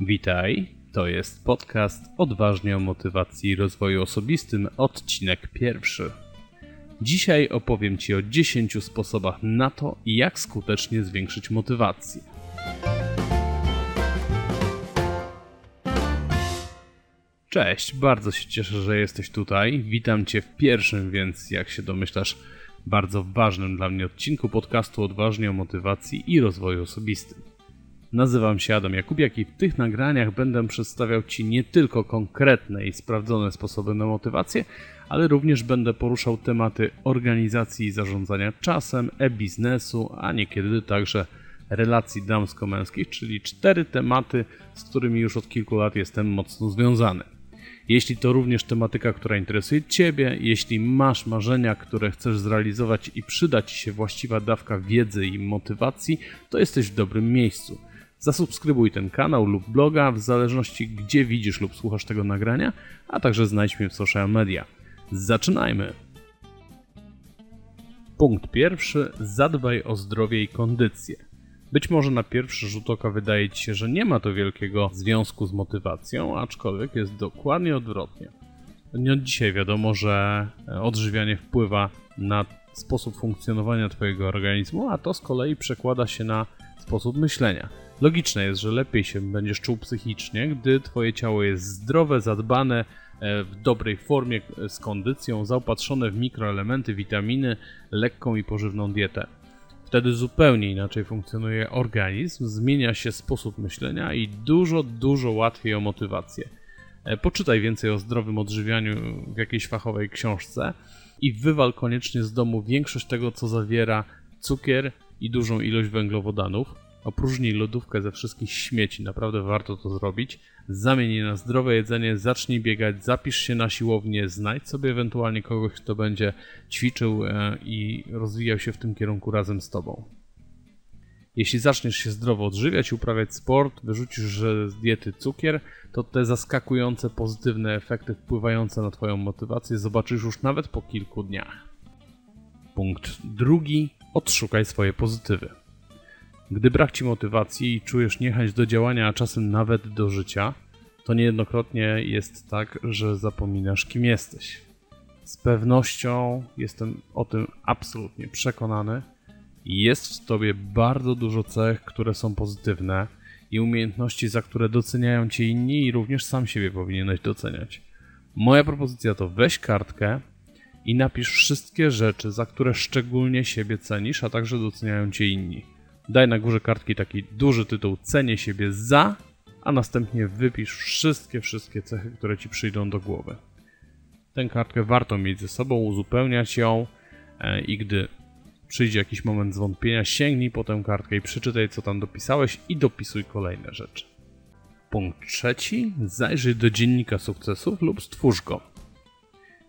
Witaj, to jest podcast Odważnie o motywacji i rozwoju osobistym, odcinek pierwszy. Dzisiaj opowiem Ci o 10 sposobach na to, jak skutecznie zwiększyć motywację. Cześć, bardzo się cieszę, że jesteś tutaj. Witam Cię w pierwszym, więc jak się domyślasz, bardzo ważnym dla mnie odcinku podcastu Odważnie o motywacji i rozwoju osobistym. Nazywam się Adam Jakubiak i w tych nagraniach będę przedstawiał Ci nie tylko konkretne i sprawdzone sposoby na motywację, ale również będę poruszał tematy organizacji i zarządzania czasem, e-biznesu, a niekiedy także relacji damsko-męskich, czyli cztery tematy, z którymi już od kilku lat jestem mocno związany. Jeśli to również tematyka, która interesuje Ciebie, jeśli masz marzenia, które chcesz zrealizować i przyda Ci się właściwa dawka wiedzy i motywacji, to jesteś w dobrym miejscu. Zasubskrybuj ten kanał lub bloga, w zależności gdzie widzisz lub słuchasz tego nagrania, a także znajdź mnie w social media. Zaczynajmy! Punkt pierwszy: zadbaj o zdrowie i kondycję. Być może na pierwszy rzut oka wydaje ci się, że nie ma to wielkiego związku z motywacją, aczkolwiek jest dokładnie odwrotnie. Nie od dzisiaj wiadomo, że odżywianie wpływa na sposób funkcjonowania Twojego organizmu, a to z kolei przekłada się na sposób myślenia. Logiczne jest, że lepiej się będziesz czuł psychicznie, gdy Twoje ciało jest zdrowe, zadbane, e, w dobrej formie, e, z kondycją, zaopatrzone w mikroelementy, witaminy, lekką i pożywną dietę. Wtedy zupełnie inaczej funkcjonuje organizm, zmienia się sposób myślenia i dużo, dużo łatwiej o motywację. E, poczytaj więcej o zdrowym odżywianiu w jakiejś fachowej książce i wywal koniecznie z domu większość tego, co zawiera cukier i dużą ilość węglowodanów Opróżnij lodówkę ze wszystkich śmieci, naprawdę warto to zrobić. Zamień je na zdrowe jedzenie, zacznij biegać, zapisz się na siłownię, znajdź sobie ewentualnie kogoś, kto będzie ćwiczył e, i rozwijał się w tym kierunku razem z tobą. Jeśli zaczniesz się zdrowo odżywiać, uprawiać sport, wyrzucisz z diety cukier, to te zaskakujące pozytywne efekty wpływające na Twoją motywację zobaczysz już nawet po kilku dniach. Punkt drugi: odszukaj swoje pozytywy. Gdy brak ci motywacji i czujesz niechęć do działania, a czasem nawet do życia, to niejednokrotnie jest tak, że zapominasz, kim jesteś. Z pewnością jestem o tym absolutnie przekonany. Jest w tobie bardzo dużo cech, które są pozytywne i umiejętności, za które doceniają cię inni i również sam siebie powinieneś doceniać. Moja propozycja to weź kartkę i napisz wszystkie rzeczy, za które szczególnie siebie cenisz, a także doceniają cię inni. Daj na górze kartki taki duży tytuł Cenię siebie za, a następnie wypisz wszystkie, wszystkie cechy, które ci przyjdą do głowy. Tę kartkę warto mieć ze sobą, uzupełniać ją e, i gdy przyjdzie jakiś moment zwątpienia, sięgnij po tę kartkę i przeczytaj, co tam dopisałeś i dopisuj kolejne rzeczy. Punkt trzeci. Zajrzyj do dziennika sukcesów lub stwórz go.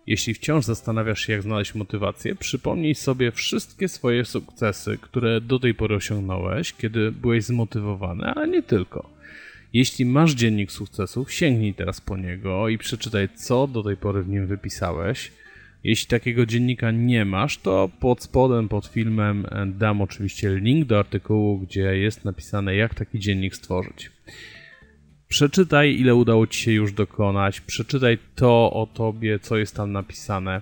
Jeśli wciąż zastanawiasz się, jak znaleźć motywację, przypomnij sobie wszystkie swoje sukcesy, które do tej pory osiągnąłeś, kiedy byłeś zmotywowany, ale nie tylko. Jeśli masz dziennik sukcesów, sięgnij teraz po niego i przeczytaj, co do tej pory w nim wypisałeś. Jeśli takiego dziennika nie masz, to pod spodem, pod filmem dam oczywiście link do artykułu, gdzie jest napisane, jak taki dziennik stworzyć. Przeczytaj, ile udało ci się już dokonać. Przeczytaj to o tobie, co jest tam napisane.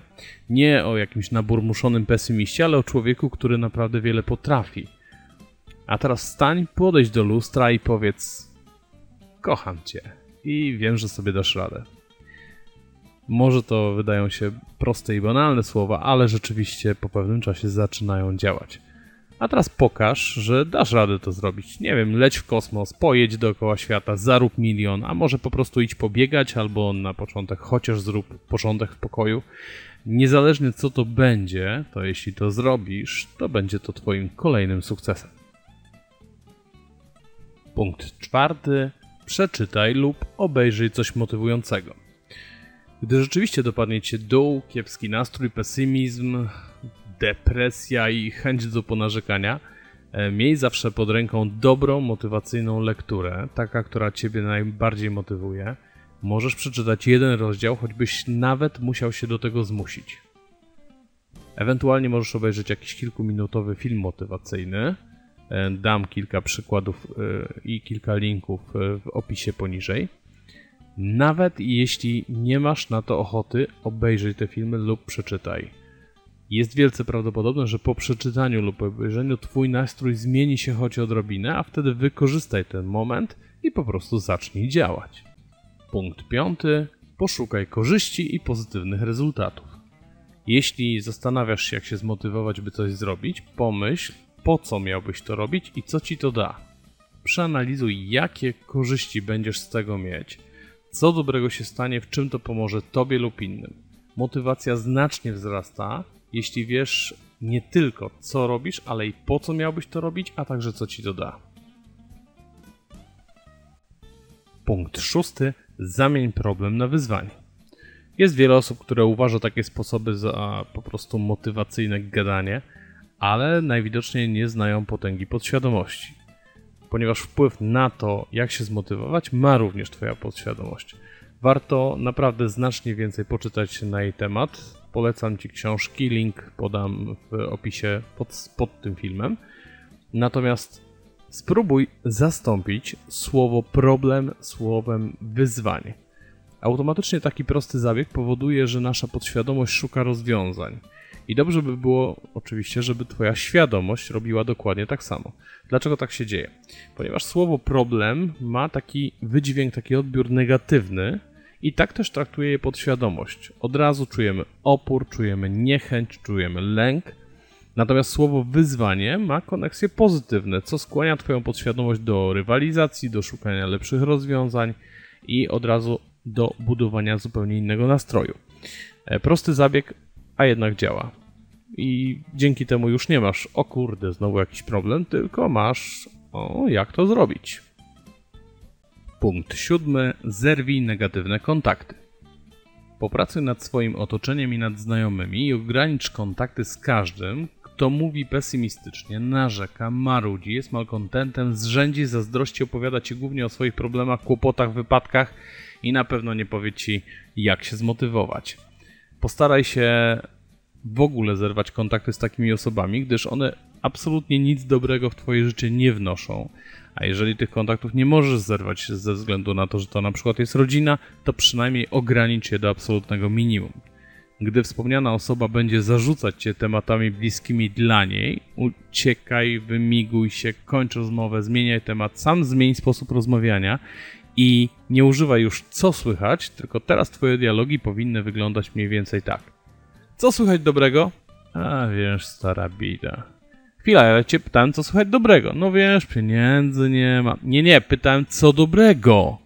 Nie o jakimś naburmuszonym pesymiście, ale o człowieku, który naprawdę wiele potrafi. A teraz wstań, podejdź do lustra i powiedz: Kocham cię i wiem, że sobie dasz radę. Może to wydają się proste i banalne słowa, ale rzeczywiście po pewnym czasie zaczynają działać. A teraz pokaż, że dasz radę to zrobić. Nie wiem, leć w kosmos, pojedź dookoła świata, zarób milion, a może po prostu idź pobiegać, albo na początek chociaż zrób porządek w pokoju. Niezależnie co to będzie, to jeśli to zrobisz, to będzie to Twoim kolejnym sukcesem. Punkt czwarty. Przeczytaj lub obejrzyj coś motywującego. Gdy rzeczywiście dopadnie Cię dół, kiepski nastrój, pesymizm, depresja i chęć do ponarzekania, e, miej zawsze pod ręką dobrą, motywacyjną lekturę, taka, która Ciebie najbardziej motywuje. Możesz przeczytać jeden rozdział, choćbyś nawet musiał się do tego zmusić. Ewentualnie możesz obejrzeć jakiś kilkuminutowy film motywacyjny, E, dam kilka przykładów e, i kilka linków w opisie poniżej. Nawet jeśli nie masz na to ochoty, obejrzyj te filmy lub przeczytaj. Jest wielce prawdopodobne, że po przeczytaniu lub obejrzeniu Twój nastrój zmieni się choć odrobinę, a wtedy wykorzystaj ten moment i po prostu zacznij działać. Punkt piąty. Poszukaj korzyści i pozytywnych rezultatów. Jeśli zastanawiasz się, jak się zmotywować, by coś zrobić, pomyśl, po co miałbyś to robić i co ci to da. Przeanalizuj, jakie korzyści będziesz z tego mieć, co dobrego się stanie, w czym to pomoże tobie lub innym. Motywacja znacznie wzrasta, jeśli wiesz nie tylko co robisz, ale i po co miałbyś to robić, a także co ci to da. Punkt szósty. Zamień problem na wyzwanie. Jest wiele osób, które uważa takie sposoby za po prostu motywacyjne gadanie, ale najwidoczniej nie znają potęgi podświadomości. Ponieważ wpływ na to, jak się zmotywować, ma również Twoja podświadomość. Warto naprawdę znacznie więcej poczytać na jej temat. Polecam Ci książki, link podam w opisie pod, pod tym filmem. Natomiast spróbuj zastąpić słowo problem słowem wyzwanie. Automatycznie taki prosty zabieg powoduje, że nasza podświadomość szuka rozwiązań. I dobrze by było oczywiście, żeby Twoja świadomość robiła dokładnie tak samo. Dlaczego tak się dzieje? Ponieważ słowo problem ma taki wydźwięk, taki odbiór negatywny i tak też traktuje je podświadomość. Od razu czujemy opór, czujemy niechęć, czujemy lęk. Natomiast słowo wyzwanie ma koneksje pozytywne, co skłania Twoją podświadomość do rywalizacji, do szukania lepszych rozwiązań i od razu do budowania zupełnie innego nastroju. E, prosty zabieg, a jednak działa. I dzięki temu już nie masz, o kurde, znowu jakiś problem, tylko masz, o, jak to zrobić. Punkt siódmy. Zerwij negatywne kontakty. Popracuj nad swoim otoczeniem i nad znajomymi i ogranicz kontakty z każdym, kto mówi pesymistycznie, narzeka, marudzi, jest malkontentem, zrzędzi, zazdrości, opowiada ci głównie o swoich problemach, kłopotach, wypadkach i na pewno nie powie ci, jak się zmotywować. Postaraj się w ogóle zerwać kontakty z takimi osobami, gdyż one absolutnie nic dobrego w Twoje życie nie wnoszą. A jeżeli tych kontaktów nie możesz zerwać ze względu na to, że to na przykład jest rodzina, to przynajmniej ogranicz je do absolutnego minimum. Gdy wspomniana osoba będzie zarzucać cię tematami bliskimi dla niej, uciekaj, wymiguj się, kończ rozmowę, zmieniaj temat, sam zmień sposób rozmawiania i nie używaj już co słychać, tylko teraz twoje dialogi powinny wyglądać mniej więcej tak. Co słychać dobrego? A wiesz, stara bida. Chwila, ja cię pytałem, co słychać dobrego. No wiesz, pieniędzy nie ma. Nie, nie, pytałem, co dobrego.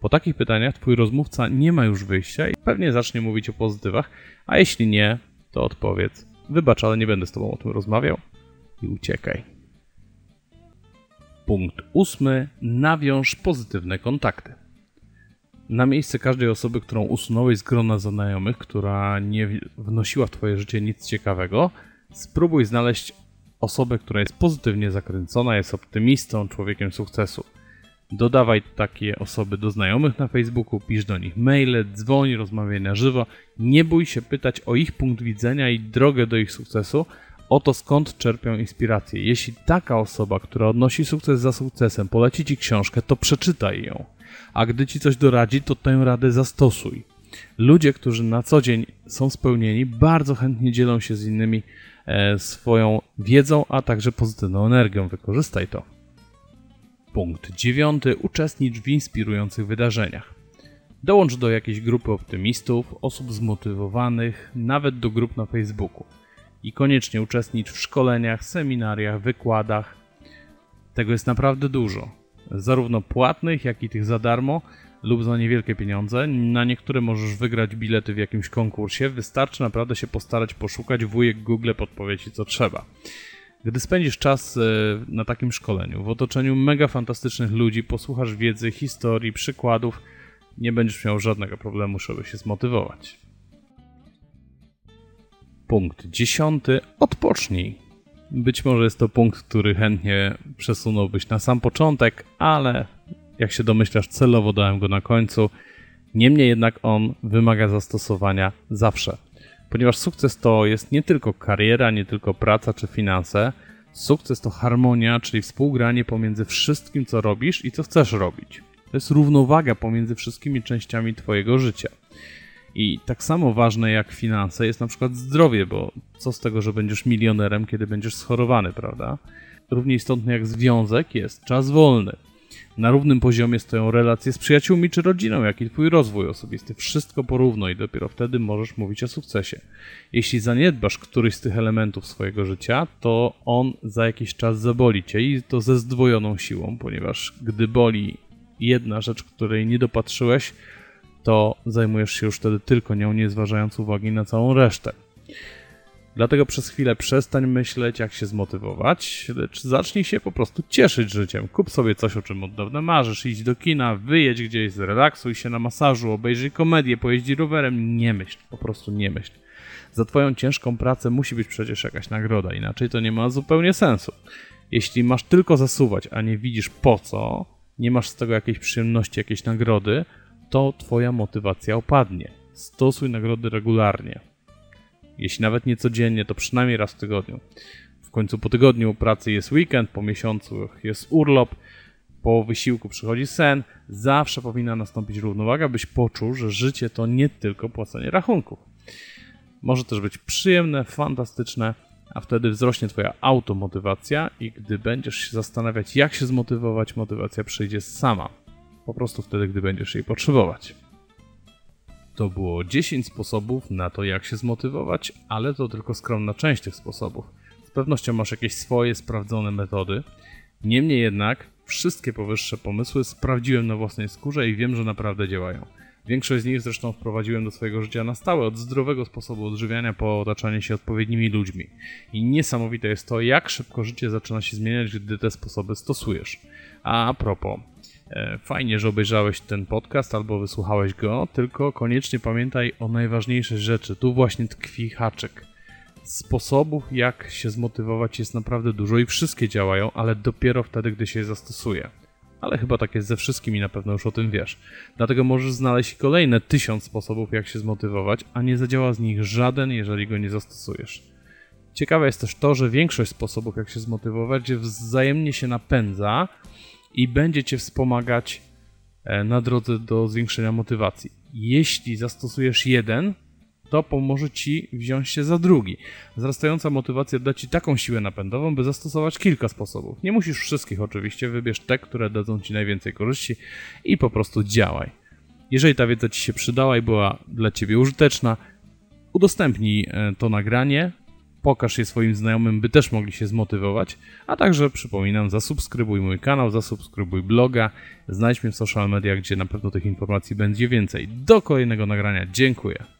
Po takich pytaniach twój rozmówca nie ma już wyjścia i pewnie zacznie mówić o pozytywach, a jeśli nie, to odpowiedz. Wybacz, ale nie będę z tobą o tym rozmawiał i uciekaj. Punkt ósmy. Nawiąż pozytywne kontakty. Na miejsce każdej osoby, którą usunąłeś z grona znajomych, która nie wnosiła w twoje życie nic ciekawego, spróbuj znaleźć osobę, która jest pozytywnie zakręcona, jest optymistą, człowiekiem sukcesu. Dodawaj takie osoby do znajomych na Facebooku, pisz do nich maile, dzwoń, rozmawiaj na żywo. Nie bój się pytać o ich punkt widzenia i drogę do ich sukcesu, o to skąd czerpią inspirację. Jeśli taka osoba, która odnosi sukces za sukcesem, poleci ci książkę, to przeczytaj ją. A gdy ci coś doradzi, to tę radę zastosuj. Ludzie, którzy na co dzień są spełnieni, bardzo chętnie dzielą się z innymi swoją wiedzą, a także pozytywną energią. Wykorzystaj to. Punkt dziewiąty. Uczestnicz w inspirujących wydarzeniach. Dołącz do jakiejś grupy optymistów, osób zmotywowanych, nawet do grup na Facebooku. I koniecznie uczestnicz w szkoleniach, seminariach, wykładach. Tego jest naprawdę dużo. Zarówno płatnych, jak i tych za darmo lub za niewielkie pieniądze. Na niektóre możesz wygrać bilety w jakimś konkursie. Wystarczy naprawdę się postarać poszukać. Wujek Google podpowie ci co trzeba. Gdy spędzisz czas e, na takim szkoleniu, w otoczeniu mega fantastycznych ludzi, posłuchasz wiedzy, historii, przykładów, nie będziesz miał żadnego problemu, żeby się zmotywować. Punkt dziesiąty. Odpocznij. Być może jest to punkt, który chętnie przesunąłbyś na sam początek, ale jak się domyślasz, celowo dałem go na końcu. Niemniej jednak on wymaga zastosowania zawsze ponieważ sukces to jest nie tylko kariera, nie tylko praca czy finanse. Sukces to harmonia, czyli współgranie pomiędzy wszystkim, co robisz i co chcesz robić. To jest równowaga pomiędzy wszystkimi częściami Twojego życia. I tak samo ważne jak finanse jest na przykład zdrowie, bo co z tego, że będziesz milionerem, kiedy będziesz schorowany, prawda? Równie istotny jak związek jest czas wolny. Na równym poziomie stoją relacje z przyjaciółmi czy rodziną, jak i twój rozwój osobisty. Wszystko porówno i dopiero wtedy możesz mówić o sukcesie. Jeśli zaniedbasz któryś z tych elementów swojego życia, to on za jakiś czas zaboli cię i to ze zdwojoną siłą, ponieważ gdy boli jedna rzecz, której nie dopatrzyłeś, to zajmujesz się już wtedy tylko nią, nie zważając uwagi na całą resztę. Dlatego przez chwilę przestań myśleć, jak się zmotywować, lecz zacznij się po prostu cieszyć życiem. Kup sobie coś, o czym od dawna marzysz, idź do kina, wyjedź gdzieś, zrelaksuj się na masażu, obejrzyj komedię, pojeździ rowerem. Nie myśl, po prostu nie myśl. Za twoją ciężką pracę musi być przecież jakaś nagroda, inaczej to nie ma zupełnie sensu. Jeśli masz tylko zasuwać, a nie widzisz po co, nie masz z tego jakiejś przyjemności, jakiejś nagrody, to Twoja motywacja opadnie. Stosuj nagrody regularnie. Jeśli nawet nie codziennie, to przynajmniej raz w tygodniu. W końcu po tygodniu pracy jest weekend, po miesiącu jest urlop, po wysiłku przychodzi sen. Zawsze powinna nastąpić równowaga, byś poczuł, że życie to nie tylko płacenie rachunków. Może też być przyjemne, fantastyczne, a wtedy wzrośnie Twoja automotywacja i gdy będziesz się zastanawiać, jak się zmotywować, motywacja przyjdzie sama. Po prostu wtedy, gdy będziesz jej potrzebować. To było 10 sposobów na to, jak się zmotywować, ale to tylko skromna część tych sposobów. Z pewnością masz jakieś swoje sprawdzone metody. Niemniej jednak, wszystkie powyższe pomysły sprawdziłem na własnej skórze i wiem, że naprawdę działają. Większość z nich zresztą wprowadziłem do swojego życia na stałe, od zdrowego sposobu odżywiania po otaczanie się odpowiednimi ludźmi. I niesamowite jest to, jak szybko życie zaczyna się zmieniać, gdy te sposoby stosujesz. A propos, fajnie, że obejrzałeś ten podcast albo wysłuchałeś go, tylko koniecznie pamiętaj o najważniejszej rzeczy. Tu właśnie tkwi haczyk. Sposobów, jak się zmotywować, jest naprawdę dużo i wszystkie działają, ale dopiero wtedy, gdy się je zastosuje ale chyba tak jest ze wszystkimi, na pewno już o tym wiesz. Dlatego możesz znaleźć kolejne tysiąc sposobów, jak się zmotywować, a nie zadziała z nich żaden, jeżeli go nie zastosujesz. Ciekawe jest też to, że większość sposobów, jak się zmotywować, wzajemnie się napędza i będzie cię wspomagać e, na drodze do zwiększenia motywacji. Jeśli zastosujesz jeden, to pomoże ci wziąć się za drugi. Wzrastająca motywacja da ci taką siłę napędową, by zastosować kilka sposobów. Nie musisz wszystkich oczywiście, wybierz te, które dadzą ci najwięcej korzyści i po prostu działaj. Jeżeli ta wiedza ci się przydała i była dla ciebie użyteczna, udostępnij e, to nagranie, pokaż je swoim znajomym, by też mogli się zmotywować, a także przypominam, zasubskrybuj mój kanał, zasubskrybuj bloga, znajdź mnie w social media, gdzie na pewno tych informacji będzie więcej. Do kolejnego nagrania, dziękuję.